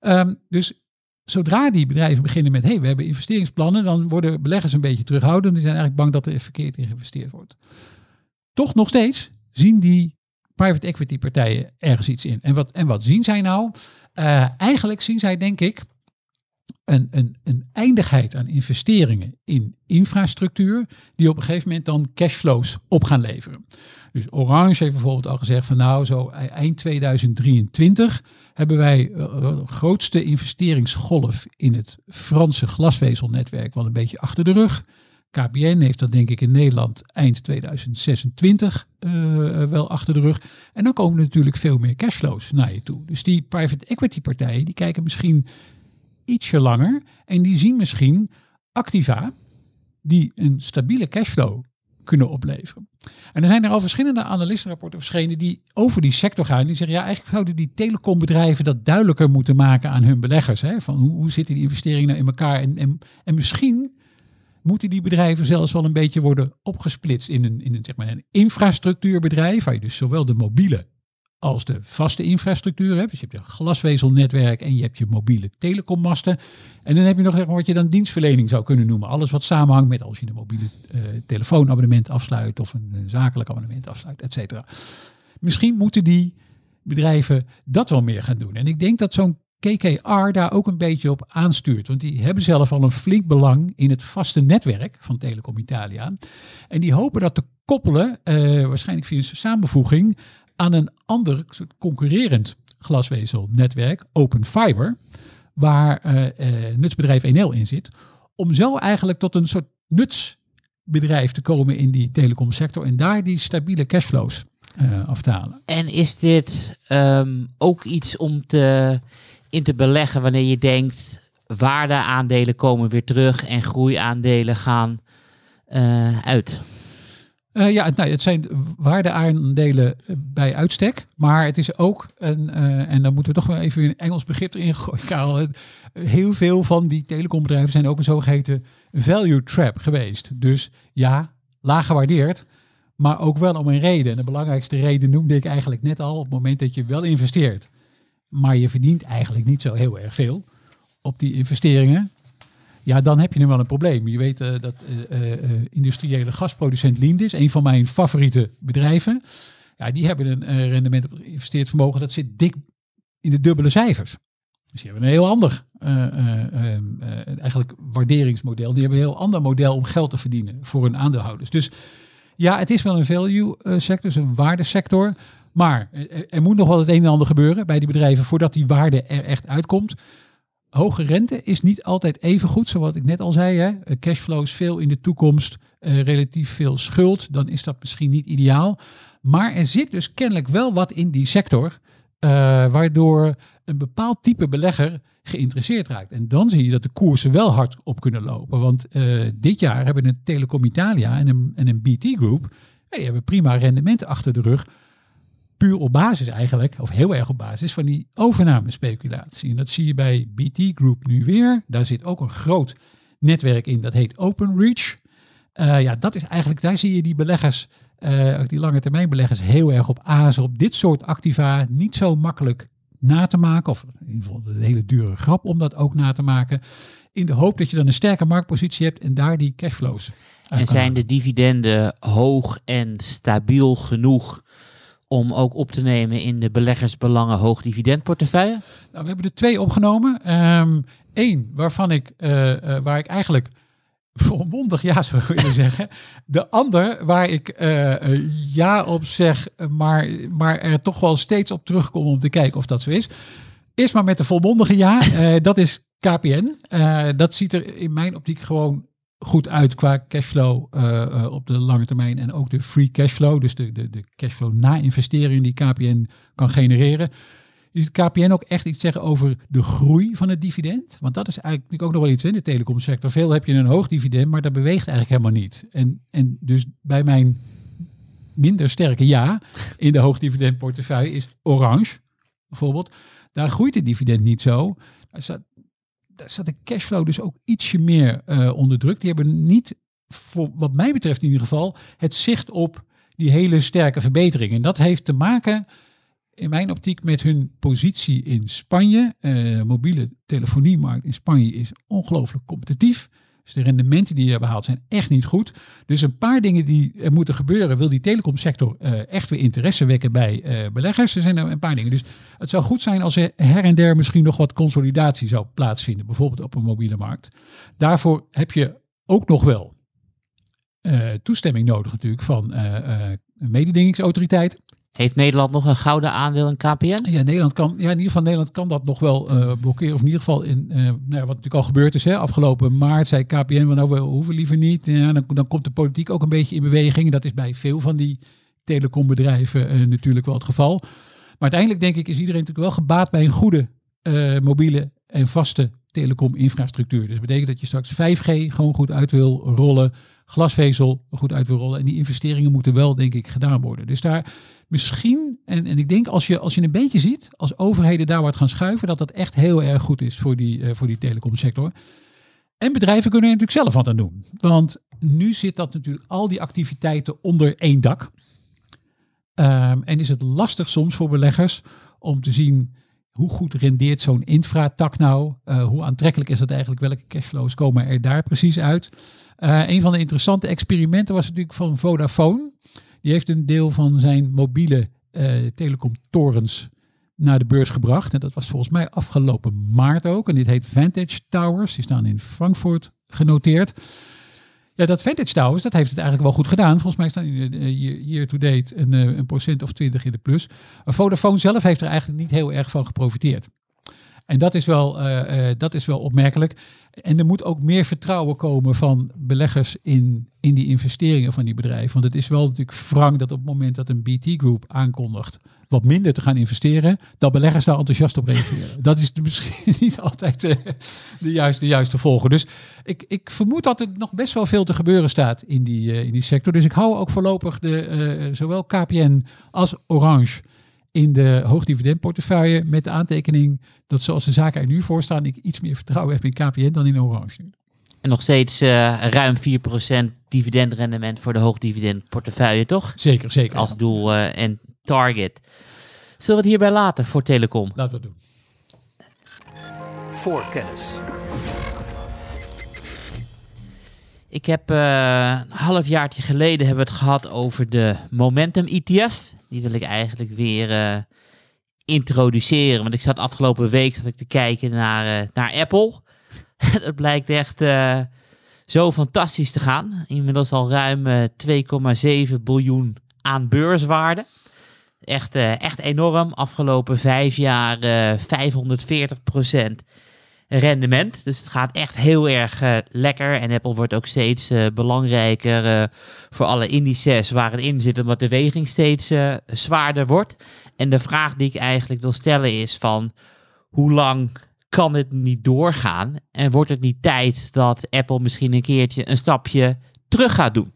Um, dus zodra die bedrijven beginnen met, hey, we hebben investeringsplannen, dan worden beleggers een beetje terughoudend. Die zijn eigenlijk bang dat er verkeerd in geïnvesteerd wordt. Toch nog steeds zien die private equity partijen ergens iets in. En wat, en wat zien zij nou? Uh, eigenlijk zien zij, denk ik, een, een, eindigheid aan investeringen in infrastructuur, die op een gegeven moment dan cashflows op gaan leveren. Dus Orange heeft bijvoorbeeld al gezegd van nou, zo e-, eind 2023 hebben wij de uh, uh, grootste investeringsgolf in het Franse glasvezelnetwerk wel een beetje achter de rug. KPN heeft dat denk ik in Nederland eind 2026 uh, wel achter de rug. En dan komen natuurlijk veel meer cashflows naar je toe. Dus die private equity partijen die kijken misschien ietsje langer en die zien misschien activa die een stabiele cashflow kunnen opleveren. En er zijn er al verschillende analistenrapporten verschenen die over die sector gaan. Die zeggen, ja, eigenlijk zouden die telecombedrijven dat duidelijker moeten maken aan hun beleggers. Hè? Van hoe, hoe zitten die investeringen nou in elkaar? En, en, en misschien moeten die bedrijven zelfs wel een beetje worden opgesplitst in een, in een, zeg maar een infrastructuurbedrijf, waar je dus zowel de mobiele als de vaste infrastructuur hebt. Dus je hebt je glasvezelnetwerk en je hebt je mobiele telecommasten. En dan heb je nog zeg maar, wat je dan dienstverlening zou kunnen noemen. Alles wat samenhangt met als je een mobiele uh, telefoonabonnement afsluit of een, zakelijk abonnement afsluit, et cetera. Misschien moeten die bedrijven dat wel meer gaan doen. En ik denk dat zo'n KKR daar ook een beetje op aanstuurt. Want die hebben zelf al een flink belang in het vaste netwerk van Telecom Italia. En die hopen dat te koppelen, uh, waarschijnlijk via een samenvoeging, aan een ander soort concurrerend glasvezelnetwerk, Open Fiber, waar uh, uh, nutsbedrijf Enel in zit, om zo eigenlijk tot een soort nutsbedrijf te komen in die telecomsector en daar die stabiele cashflows eh, af te halen. En is dit ehm, ook iets om te, in te beleggen wanneer je denkt waardeaandelen komen weer terug en groeiaandelen gaan uit? Eh, ja, nou, het zijn waardeaandelen bij uitstek. Maar het is ook, een, eh, en dan moeten we toch wel even een Engels begrip erin gooien, Karel. Heel veel van die telecombedrijven zijn ook een zogeheten value trap geweest. Dus ja, laag gewaardeerd, maar ook wel om een reden. En de belangrijkste reden noemde ik eigenlijk net al. Op het moment dat je wel investeert, maar je verdient eigenlijk niet zo heel erg veel op die investeringen. Ja, dan heb je nu wel een probleem. Je weet eh, dat eh, eh, industriële gasproducent Lindis, een van mijn favoriete bedrijven, ja, die hebben een rendement op geïnvesteerd vermogen dat zit dik in de dubbele cijfers. Dus die hebben een heel ander eh, eh, ehm, eh, eigenlijk waarderingsmodel. Die hebben een heel ander model om geld te verdienen voor hun aandeelhouders. Dus ja, het is wel een value sector, een waardesector. Maar er moet nog wel het een en ander gebeuren bij die bedrijven voordat die waarde er echt uitkomt. Hoge rente is niet altijd even goed, zoals ik net al zei. Hè. Eh, Cashflows veel in de toekomst, eh, relatief veel schuld. Dan is dat misschien niet ideaal. Maar er zit dus kennelijk wel wat in die sector, eh, waardoor een bepaald type belegger geïnteresseerd raakt. En dan zie je dat de koersen wel hard op kunnen lopen. Want dit jaar hebben een Telecom Italia en een, en een BT Group, die hebben prima rendementen achter de rug puur op basis eigenlijk, of heel erg op basis van die overnamespeculatie. En dat zie je bij BT Group nu weer. Daar zit ook een groot netwerk in, dat heet OpenReach. Eh ja, dat is eigenlijk, daar zie je die beleggers, eh, die lange termijn beleggers, heel erg op azen. Op dit soort activa niet zo makkelijk na te maken, of in ieder geval een hele dure grap om dat ook na te maken. In de hoop dat je dan een sterke marktpositie hebt en daar die cashflows. En zijn de dividenden hoog en stabiel genoeg om ook op te nemen in de beleggersbelangen hoog dividendportefeuille? Nou, we hebben er twee opgenomen. Eén waarvan ik, eh, eh, waar ik eigenlijk volmondig ja zou willen zeggen. De ander waar ik eh, ja op zeg, maar, maar er toch wel steeds op terugkom om te kijken of dat zo is. Is maar met de volmondige ja. Dat is KPN. Dat ziet er in mijn optiek gewoon goed uit qua cashflow eh, eh, op de lange termijn. En ook de free cashflow, dus de, de, de cashflow na investeringen die KPN kan genereren. Is het KPN ook echt iets zeggen over de groei van het dividend? Want dat is eigenlijk ook nog wel iets in de telecomsector. Veel heb je een hoog dividend, maar dat beweegt eigenlijk helemaal niet. En, en dus bij mijn minder sterke ja in de hoogdividendportefeuille is Orange bijvoorbeeld. Daar groeit het dividend niet zo. Staat de cashflow dus ook ietsje meer eh, onder druk. Die hebben niet, voor, wat mij betreft in ieder geval, het zicht op die hele sterke verbetering. En dat heeft te maken in mijn optiek met hun positie in Spanje. Eh, de mobiele telefoniemarkt in Spanje is ongelooflijk competitief. Dus de rendementen die je behaalt zijn echt niet goed. Dus een paar dingen die er moeten gebeuren, wil die telecomsector eh, echt weer interesse wekken bij eh, beleggers. Er zijn er een paar dingen. Dus het zou goed zijn als er her en der misschien nog wat consolidatie zou plaatsvinden, bijvoorbeeld op een mobiele markt. Daarvoor heb je ook nog wel eh, toestemming nodig natuurlijk van mededingingsautoriteit. Heeft Nederland nog een gouden aandeel in KPN? Ja, Nederland kan, ja, in ieder geval Nederland kan dat nog wel eh, blokkeren. Of in ieder geval, in, eh, nou ja, wat natuurlijk al gebeurd is. Hè, afgelopen maart zei KPN, nou, we hoeven liever niet. Ja, dan, dan komt de politiek ook een beetje in beweging. Dat is bij veel van die telecombedrijven eh, natuurlijk wel het geval. Maar uiteindelijk denk ik is iedereen natuurlijk wel gebaat bij een goede mobiele en vaste telecom-infrastructuur. Dus dat betekent dat je straks 5G gewoon goed uit wil rollen, glasvezel goed uit wil rollen. En die investeringen moeten wel, denk ik, gedaan worden. Dus daar misschien, en, en ik denk als je, als je een beetje ziet, als overheden daar wat gaan schuiven, dat dat echt heel erg goed is voor die, eh, voor die telecomsector. En bedrijven kunnen er natuurlijk zelf wat aan doen. Want nu zit dat natuurlijk al die activiteiten onder één dak. Ehm, en is het lastig soms voor beleggers om te zien hoe goed rendeert zo'n infratak nou? Uh, hoe aantrekkelijk is dat eigenlijk? Welke cashflows komen er daar precies uit? Uh, een van de interessante experimenten was natuurlijk van Vodafone. Die heeft een deel van zijn mobiele uh, telecomtorens naar de beurs gebracht. En dat was volgens mij afgelopen maart ook. En dit heet Vantage Towers. Die staan in Frankfurt genoteerd. Ja, dat Vantage Towers, dat heeft het eigenlijk wel goed gedaan. Volgens mij staan de year to date een, een procent of twintig in de plus. Maar Vodafone zelf heeft er eigenlijk niet heel erg van geprofiteerd. En dat is, wel, uh, dat is wel opmerkelijk. En er moet ook meer vertrouwen komen van beleggers in in die investeringen van die bedrijven. Want het is wel natuurlijk wrang dat op het moment dat een BT Group aankondigt wat minder te gaan investeren, dat beleggers daar enthousiast op reageren. dat is misschien niet altijd de, juiste, de juiste volger. Dus ik, ik vermoed dat er nog best wel veel te gebeuren staat in die, uh, in die sector. Dus ik hou ook voorlopig de, uh, zowel KPN als Orange in de hoogdividendportefeuille met de aantekening dat zoals de zaken er nu voor staan, ik iets meer vertrouwen heb in KPN dan in Orange. En nog steeds uh, ruim 4% dividendrendement voor de hoogdividendportefeuille, toch? Zeker, zeker. Als doel uh, en target. Zullen we het hierbij laten voor Telecom? Laten we het doen. Voor kennis. Ik heb uh, een halfjaartje geleden hebben we het gehad over de Momentum ETF. Die wil ik eigenlijk weer uh, introduceren. Want ik zat afgelopen week zat ik te kijken naar, uh, naar Apple. dat blijkt echt zo fantastisch te gaan. Inmiddels al ruim 2,7 biljoen aan beurswaarde. Echt, echt enorm. Afgelopen vijf jaar 540 rendement. Dus het gaat echt heel erg uh, lekker. En Apple wordt ook steeds uh, belangrijker uh, voor alle indices waar het in zit, omdat de weging steeds zwaarder wordt. En de vraag die ik eigenlijk wil stellen is van hoe lang kan het niet doorgaan? En wordt het niet tijd dat Apple misschien een keertje een stapje terug gaat doen?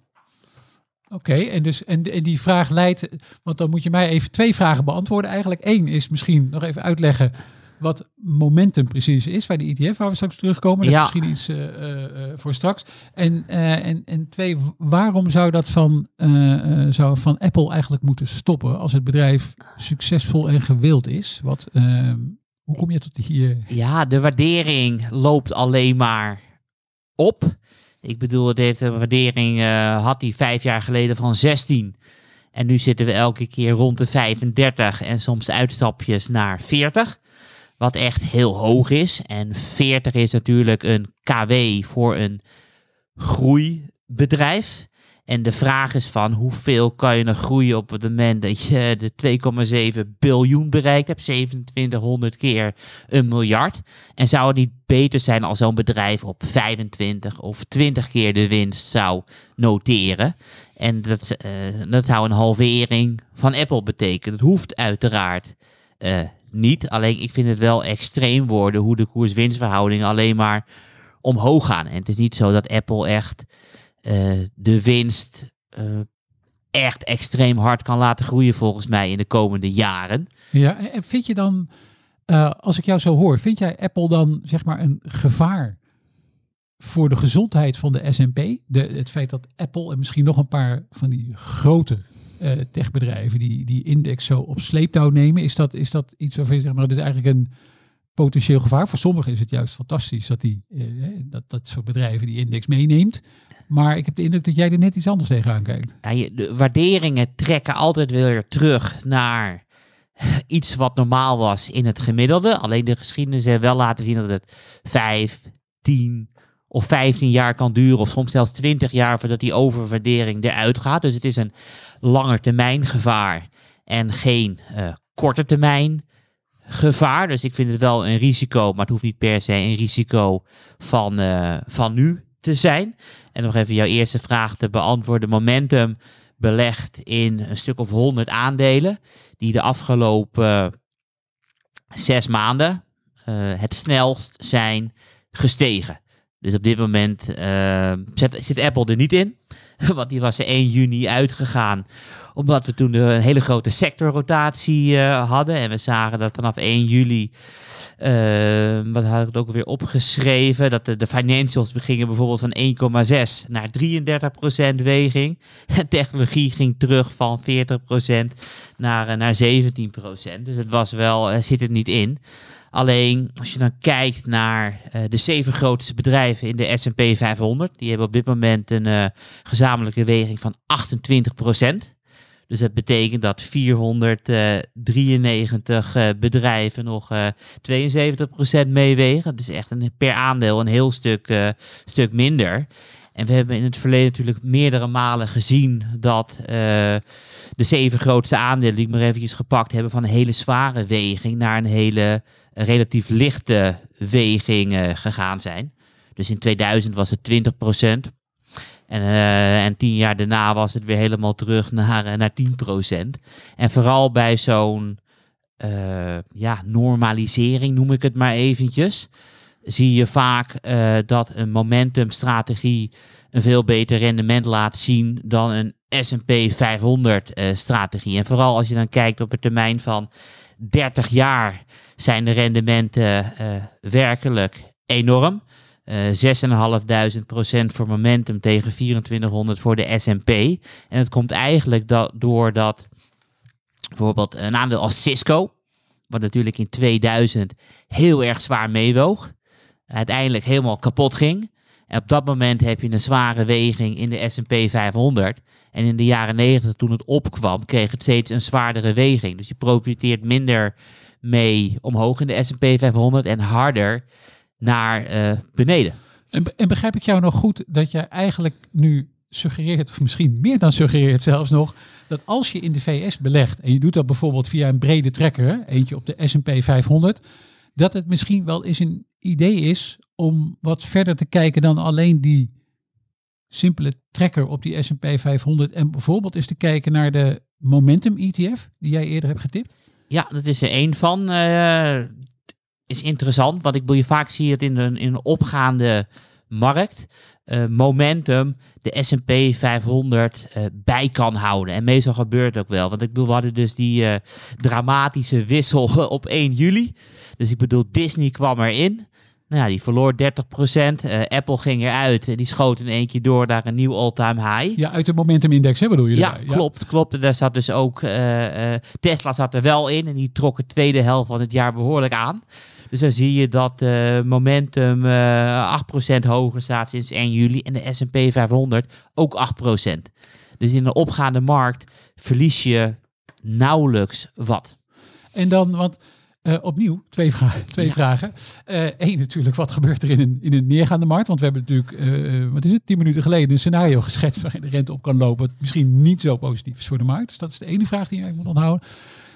Oké, en, dus, en, en die vraag leidt, want dan moet je mij even twee vragen beantwoorden. Eigenlijk één is misschien nog even uitleggen wat momentum precies is bij de ETF, waar we straks terugkomen. Dat ja. is misschien iets uh, uh, voor straks. En, uh, en, en twee, waarom zou dat van, zou van Apple eigenlijk moeten stoppen als het bedrijf succesvol en gewild is? Wat, ehm, hoe kom je tot die... Ja, de waardering loopt alleen maar op. Ik bedoel, het heeft een waardering, had hij vijf jaar geleden van 16. En nu zitten we elke keer rond de 35 en soms uitstapjes naar 40 wat echt heel hoog is. En 40 is natuurlijk een KW voor een groeibedrijf. En de vraag is van hoeveel kan je nog groeien op het moment dat je de 2,7 biljoen bereikt hebt, 2700 keer een miljard. En zou het niet beter zijn als zo'n bedrijf op 25 of 20 keer de winst zou noteren? En dat, uh, dat zou een halvering van Apple betekenen. Dat hoeft uiteraard uh, niet. Alleen ik vind het wel extreem worden hoe de koers-winstverhoudingen alleen maar omhoog gaan. En het is niet zo dat Apple echt uh, de winst uh, echt extreem hard kan laten groeien volgens mij in de komende jaren. Ja, en vind je dan, uh, als ik jou zo hoor, vind jij Apple dan zeg maar een gevaar voor de gezondheid van de S&P? Het feit dat Apple en misschien nog een paar van die grote uh, techbedrijven die die index zo op sleeptouw nemen? Is dat, is dat iets waarvan je zegt, maar dat is eigenlijk een potentieel gevaar? Voor sommigen is het juist fantastisch dat, die, uh, dat, dat soort bedrijven die index meeneemt. Maar ik heb de indruk dat jij er net iets anders tegenaan kijkt. Ja, je, de waarderingen trekken altijd weer terug naar iets wat normaal was in het gemiddelde. Alleen de geschiedenis heeft wel laten zien dat het 5, 10 of 15 jaar kan duren. Of soms zelfs 20 jaar voordat die overwaardering eruit gaat. Dus het is een langetermijn gevaar en geen uh, korte termijn gevaar. Dus ik vind het wel een risico, maar het hoeft niet per se een risico van, uh, van nu te zijn. En nog even jouw eerste vraag te beantwoorden. Momentum belegt in een stuk of 100 aandelen die de afgelopen zes maanden het snelst zijn gestegen. Dus op dit moment uh, zit, zit, Apple er niet in. Want die was er 1 juni uitgegaan. Omdat we toen een hele grote sectorrotatie uh, hadden. En we zagen dat vanaf 1 juli. Uh, wat had ik het ook weer opgeschreven? Dat de, de financials gingen bijvoorbeeld van 1,6 naar 33% weging. En technologie ging terug van 40% naar, naar 17%. Dus het was wel, zit er niet in. Alleen als je dan kijkt naar uh, de zeven grootste bedrijven in de S&P 500, die hebben op dit moment een uh, gezamenlijke weging van 28% Dus dat betekent dat 493 uh, bedrijven nog 72% meewegen. Dat is echt een, per aandeel een heel stuk, stuk minder. En we hebben in het verleden natuurlijk meerdere malen gezien dat de zeven grootste aandelen, die ik maar eventjes gepakt hebben, van een hele zware weging naar een hele relatief lichte weging uh, gegaan zijn. Dus in 2000 was het 20%. En, eh, en tien jaar daarna was het weer helemaal terug naar, eh, naar 10%. En vooral bij zo'n eh, ja, normalisering, noem ik het maar eventjes, zie je vaak eh, dat een momentumstrategie een veel beter rendement laat zien dan een S&P 500 eh, strategie. En vooral als je dan kijkt op een termijn van 30 jaar zijn de rendementen eh, werkelijk enorm. Eh 6.500% voor momentum tegen 2400 voor de S&P. En het komt eigenlijk dat, doordat bijvoorbeeld een aandeel als Cisco, wat natuurlijk in 2000 heel erg zwaar meewoog, uiteindelijk helemaal kapot ging. En op dat moment heb je een zware weging in de S&P 500. En in de jaren 90, toen het opkwam, kreeg het steeds een zwaardere weging. Dus je profiteert minder mee omhoog in de S&P 500 en harder naar eh, beneden. En, en begrijp ik jou nog goed dat jij eigenlijk nu suggereert, of misschien meer dan suggereert zelfs nog, dat als je in de VS belegt en je doet dat bijvoorbeeld via een brede trekker, eentje op de S&P 500, dat het misschien wel eens een idee is om wat verder te kijken dan alleen die simpele trekker op die S&P 500 en bijvoorbeeld eens te kijken naar de momentum ETF die jij eerder hebt getipt? Ja, dat is er één van. eh, is interessant, want ik wil je vaak zie het in een, in een opgaande markt. Eh, momentum de S&P 500 eh, bij kan houden. En meestal gebeurt het ook wel. Want ik bedoel, we hadden dus die eh, dramatische wissel op 1 juli. Dus ik bedoel, Disney kwam erin. Nou ja, die verloor 30%. eh, Apple ging eruit. en die schoot in één keer door naar een nieuw all-time high. Ja, uit de momentum index hè, bedoel je? Ja, daarbij? klopt, klopt. En daar zat dus ook Tesla zat er wel in en die trok de tweede helft van het jaar behoorlijk aan. Dus dan zie je dat eh, momentum eh 8% hoger staat sinds 1 juli en de S&P 500 ook 8%. Dus in een opgaande markt verlies je nauwelijks wat. En dan, want eh, opnieuw, twee, vra twee Ja. vragen. Eén natuurlijk, wat gebeurt er in een, in een neergaande markt? Want we hebben natuurlijk, wat is het, tien minuten geleden een scenario geschetst waarin de rente op kan lopen. Wat misschien niet zo positief is voor de markt. Dus dat is de ene vraag die je moet onthouden.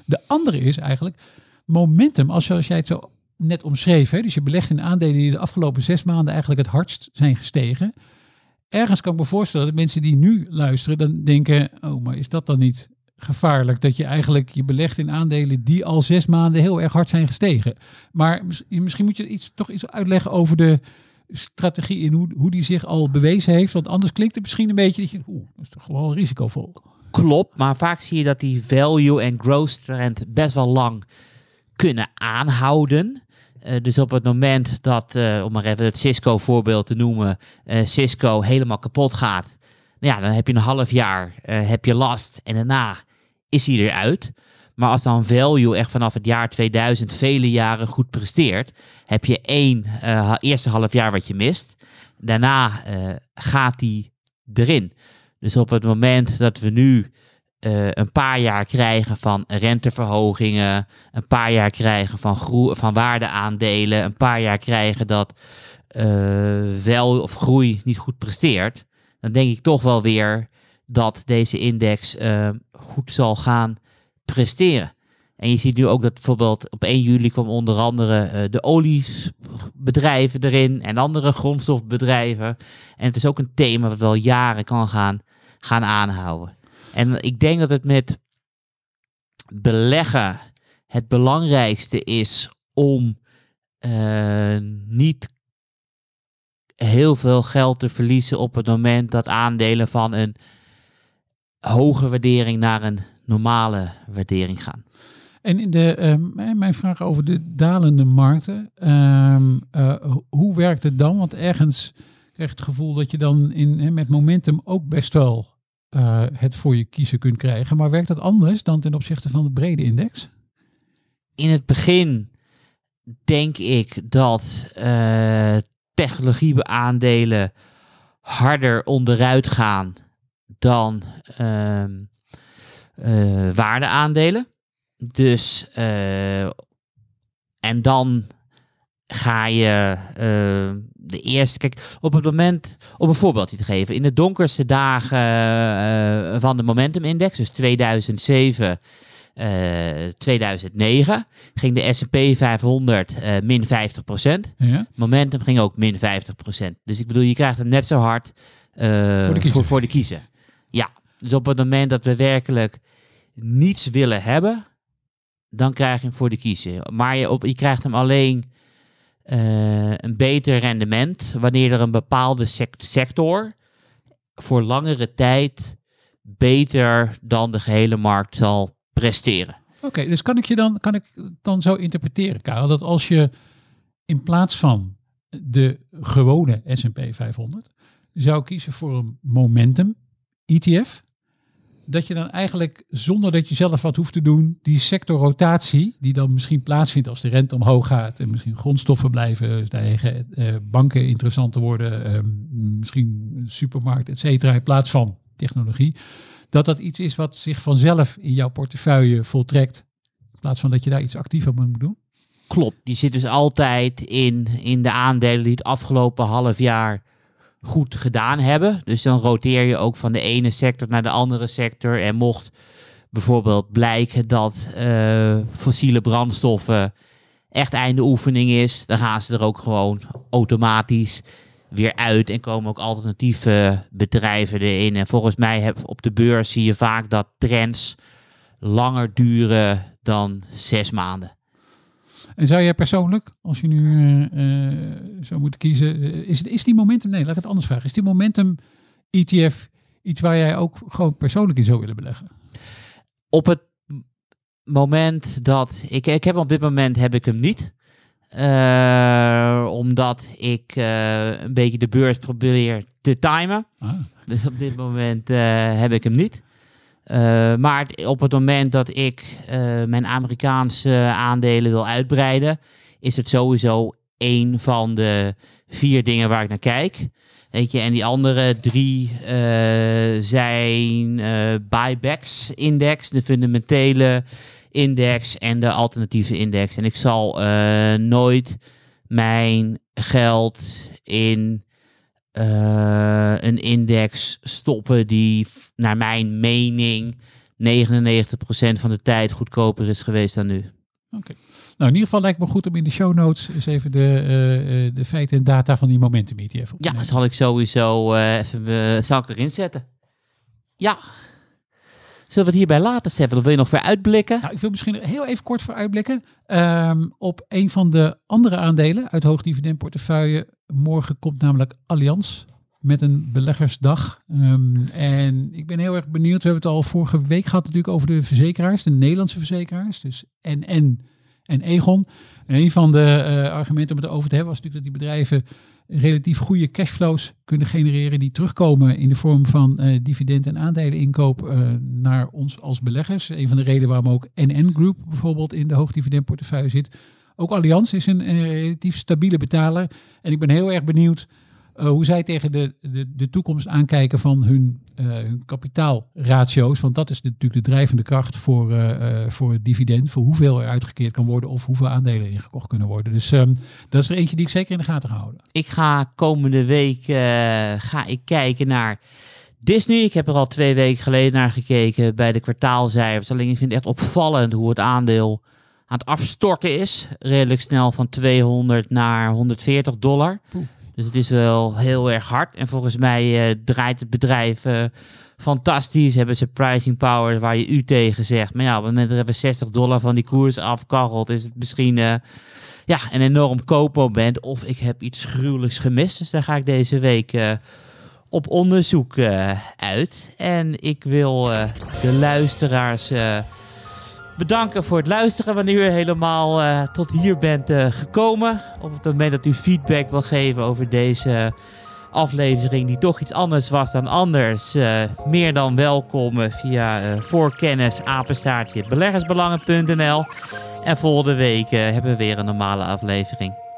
De andere is eigenlijk momentum, als, zoals jij het zo net omschreef. Hè, dus je belegt in aandelen die de afgelopen zes maanden eigenlijk het hardst zijn gestegen. Ergens kan ik me voorstellen dat mensen die nu luisteren dan denken, oh, maar is dat dan niet gevaarlijk dat je eigenlijk je belegt in aandelen die al zes maanden heel erg hard zijn gestegen. Maar mis- misschien moet je iets, toch iets uitleggen over de strategie in hoe, hoe die zich al bewezen heeft. Want anders klinkt het misschien een beetje dat je, oeh, dat is toch gewoon risicovol. Klopt, maar vaak zie je dat die value en growth trend best wel lang kunnen aanhouden. Eh, dus op het moment dat, eh, om maar even het Cisco voorbeeld te noemen, eh, Cisco helemaal kapot gaat, nou ja, dan heb je een half jaar heb je last en daarna is hij eruit. Maar als dan value echt vanaf het jaar 2000 vele jaren goed presteert, heb je één eerste half jaar wat je mist. Daarna gaat hij erin. Dus op het moment dat we nu eh, een paar jaar krijgen van renteverhogingen, een paar jaar krijgen van, van waardeaandelen, een paar jaar krijgen dat eh, wel of groei niet goed presteert, dan denk ik toch wel weer dat deze index eh, goed zal gaan presteren. En je ziet nu ook dat bijvoorbeeld op 1 juli kwam onder andere de oliebedrijven erin en andere grondstofbedrijven. En het is ook een thema wat wel jaren kan gaan, gaan aanhouden. En ik denk dat het met beleggen het belangrijkste is om eh, niet heel veel geld te verliezen op het moment dat aandelen van een hoge waardering naar een normale waardering gaan. En in de, ehm, mijn- vraag over de dalende markten. ehm, eh, ho- hoe werkt het dan? Want ergens krijg je het gevoel dat je dan in, met momentum ook best wel eh, het voor je kiezen kunt krijgen. Maar werkt dat anders dan ten opzichte van de brede index? in het begin denk ik dat eh technologieaandelen harder onderuit gaan dan ehm eh, waardeaandelen. Dus en dan ga je eh, de eerste. Kijk, op het moment, om een voorbeeldje te geven, in de donkerste dagen eh, van de Momentum Index, dus 2007, eh, 2009, ging de S&P 500 eh, min 50%. Ja. Momentum ging ook min 50%. Dus ik bedoel, je krijgt hem net zo hard Voor de voor de kiezer. Ja, dus op het moment dat we werkelijk niets willen hebben, dan krijg je hem voor de kiezer. Maar je, op, je krijgt hem alleen eh, een beter rendement wanneer er een bepaalde sec- sector voor langere tijd beter dan de gehele markt zal presteren. Oké, dus kan ik je dan, kan ik dan zo interpreteren, Karel, dat als je in plaats van de gewone S&P 500 zou kiezen voor een momentum ETF, dat je dan eigenlijk zonder dat je zelf wat hoeft te doen, die sectorrotatie die dan misschien plaatsvindt als de rente omhoog gaat en misschien grondstoffen blijven stijgen, eh, banken interessanter worden, eh, misschien een supermarkt, et cetera, in plaats van technologie, dat dat iets is wat zich vanzelf in jouw portefeuille voltrekt, in plaats van dat je daar iets actiever mee moet doen? Klopt, die zit dus altijd in, in de aandelen die het afgelopen half jaar goed gedaan hebben. Dus dan roteer je ook van de ene sector naar de andere sector. En mocht bijvoorbeeld blijken dat eh, fossiele brandstoffen echt einde oefening is, dan gaan ze er ook gewoon automatisch weer uit en komen ook alternatieve bedrijven erin. En volgens mij heb, op de beurs zie je vaak dat trends langer duren dan zes maanden. En zou jij persoonlijk, als je nu eh, eh, zou moeten kiezen, eh, is, het, is die momentum, nee, laat ik het anders vragen, is die momentum ETF iets waar jij ook gewoon persoonlijk in zou willen beleggen? op het moment dat ik, ik heb op dit moment heb ik hem niet. Omdat ik een beetje de beurs probeer te timen. Ah, Dus op dit moment heb ik hem niet. Eh, maar op het moment dat ik eh, mijn Amerikaanse aandelen wil uitbreiden, is het sowieso één van de vier dingen waar ik naar kijk. Weet je, en die andere drie eh, zijn buybacks index, de fundamentele index en de alternatieve index. En ik zal nooit mijn geld in eh, een index stoppen die naar mijn mening 99% van de tijd goedkoper is geweest dan nu. Oké. Nou, in ieder geval lijkt me goed om in de show notes eens even de, eh, de feiten en data van die momentum ETF op te Ja, nemen. zal ik sowieso even zal ik erin zetten. Ja. Zullen we het hierbij laten? Of wil je nog weer uitblikken? Nou, ik wil misschien heel even kort vooruitblikken. Ehm op een van de andere aandelen uit hoogdividendportefeuille. Morgen komt namelijk Allianz met een beleggersdag. Ehm, en ik ben heel erg benieuwd. We hebben het al vorige week gehad natuurlijk over de verzekeraars. De Nederlandse verzekeraars. Dus NN en Egon. En een van de eh, argumenten om het over te hebben was natuurlijk dat die bedrijven relatief goede cashflows kunnen genereren die terugkomen in de vorm van eh, dividend- en aandeleninkoop eh, naar ons als beleggers. Een van de redenen waarom ook NN Group bijvoorbeeld in de hoogdividendportefeuille zit. Ook Allianz is een, eh, relatief stabiele betaler. En ik ben heel erg benieuwd eh, hoe zij tegen de, de, de toekomst aankijken van hun, eh, hun kapitaalratio's. Want dat is natuurlijk de drijvende kracht voor, eh, voor het dividend. Voor hoeveel er uitgekeerd kan worden of hoeveel aandelen ingekocht kunnen worden. Dus ehm, dat is er eentje die ik zeker in de gaten ga houden. Ik ga komende week ga ik kijken naar Disney. Ik heb er al twee weken geleden naar gekeken bij de kwartaalcijfers. Alleen ik vind het echt opvallend hoe het aandeel aan het afstorten is. Redelijk snel van 200 naar 140 dollar. Poeh. Dus het is wel heel erg hard. En volgens mij eh, draait het bedrijf eh, fantastisch. Hebben ze pricing power waar je u tegen zegt. Maar ja, op het moment dat er 60 dollar van die koers afkarrelt, is het misschien eh, ja, een enorm koopmoment. Of ik heb iets gruwelijks gemist. Dus daar ga ik deze week op onderzoek uit. En ik wil de luisteraars bedanken voor het luisteren. Wanneer u helemaal eh, tot hier bent eh, gekomen. Op het moment dat u feedback wil geven over deze aflevering, die toch iets anders was dan anders. eh, meer dan welkom via eh voorkennis apenstaartje beleggersbelangen.nl. En volgende week hebben we weer een normale aflevering.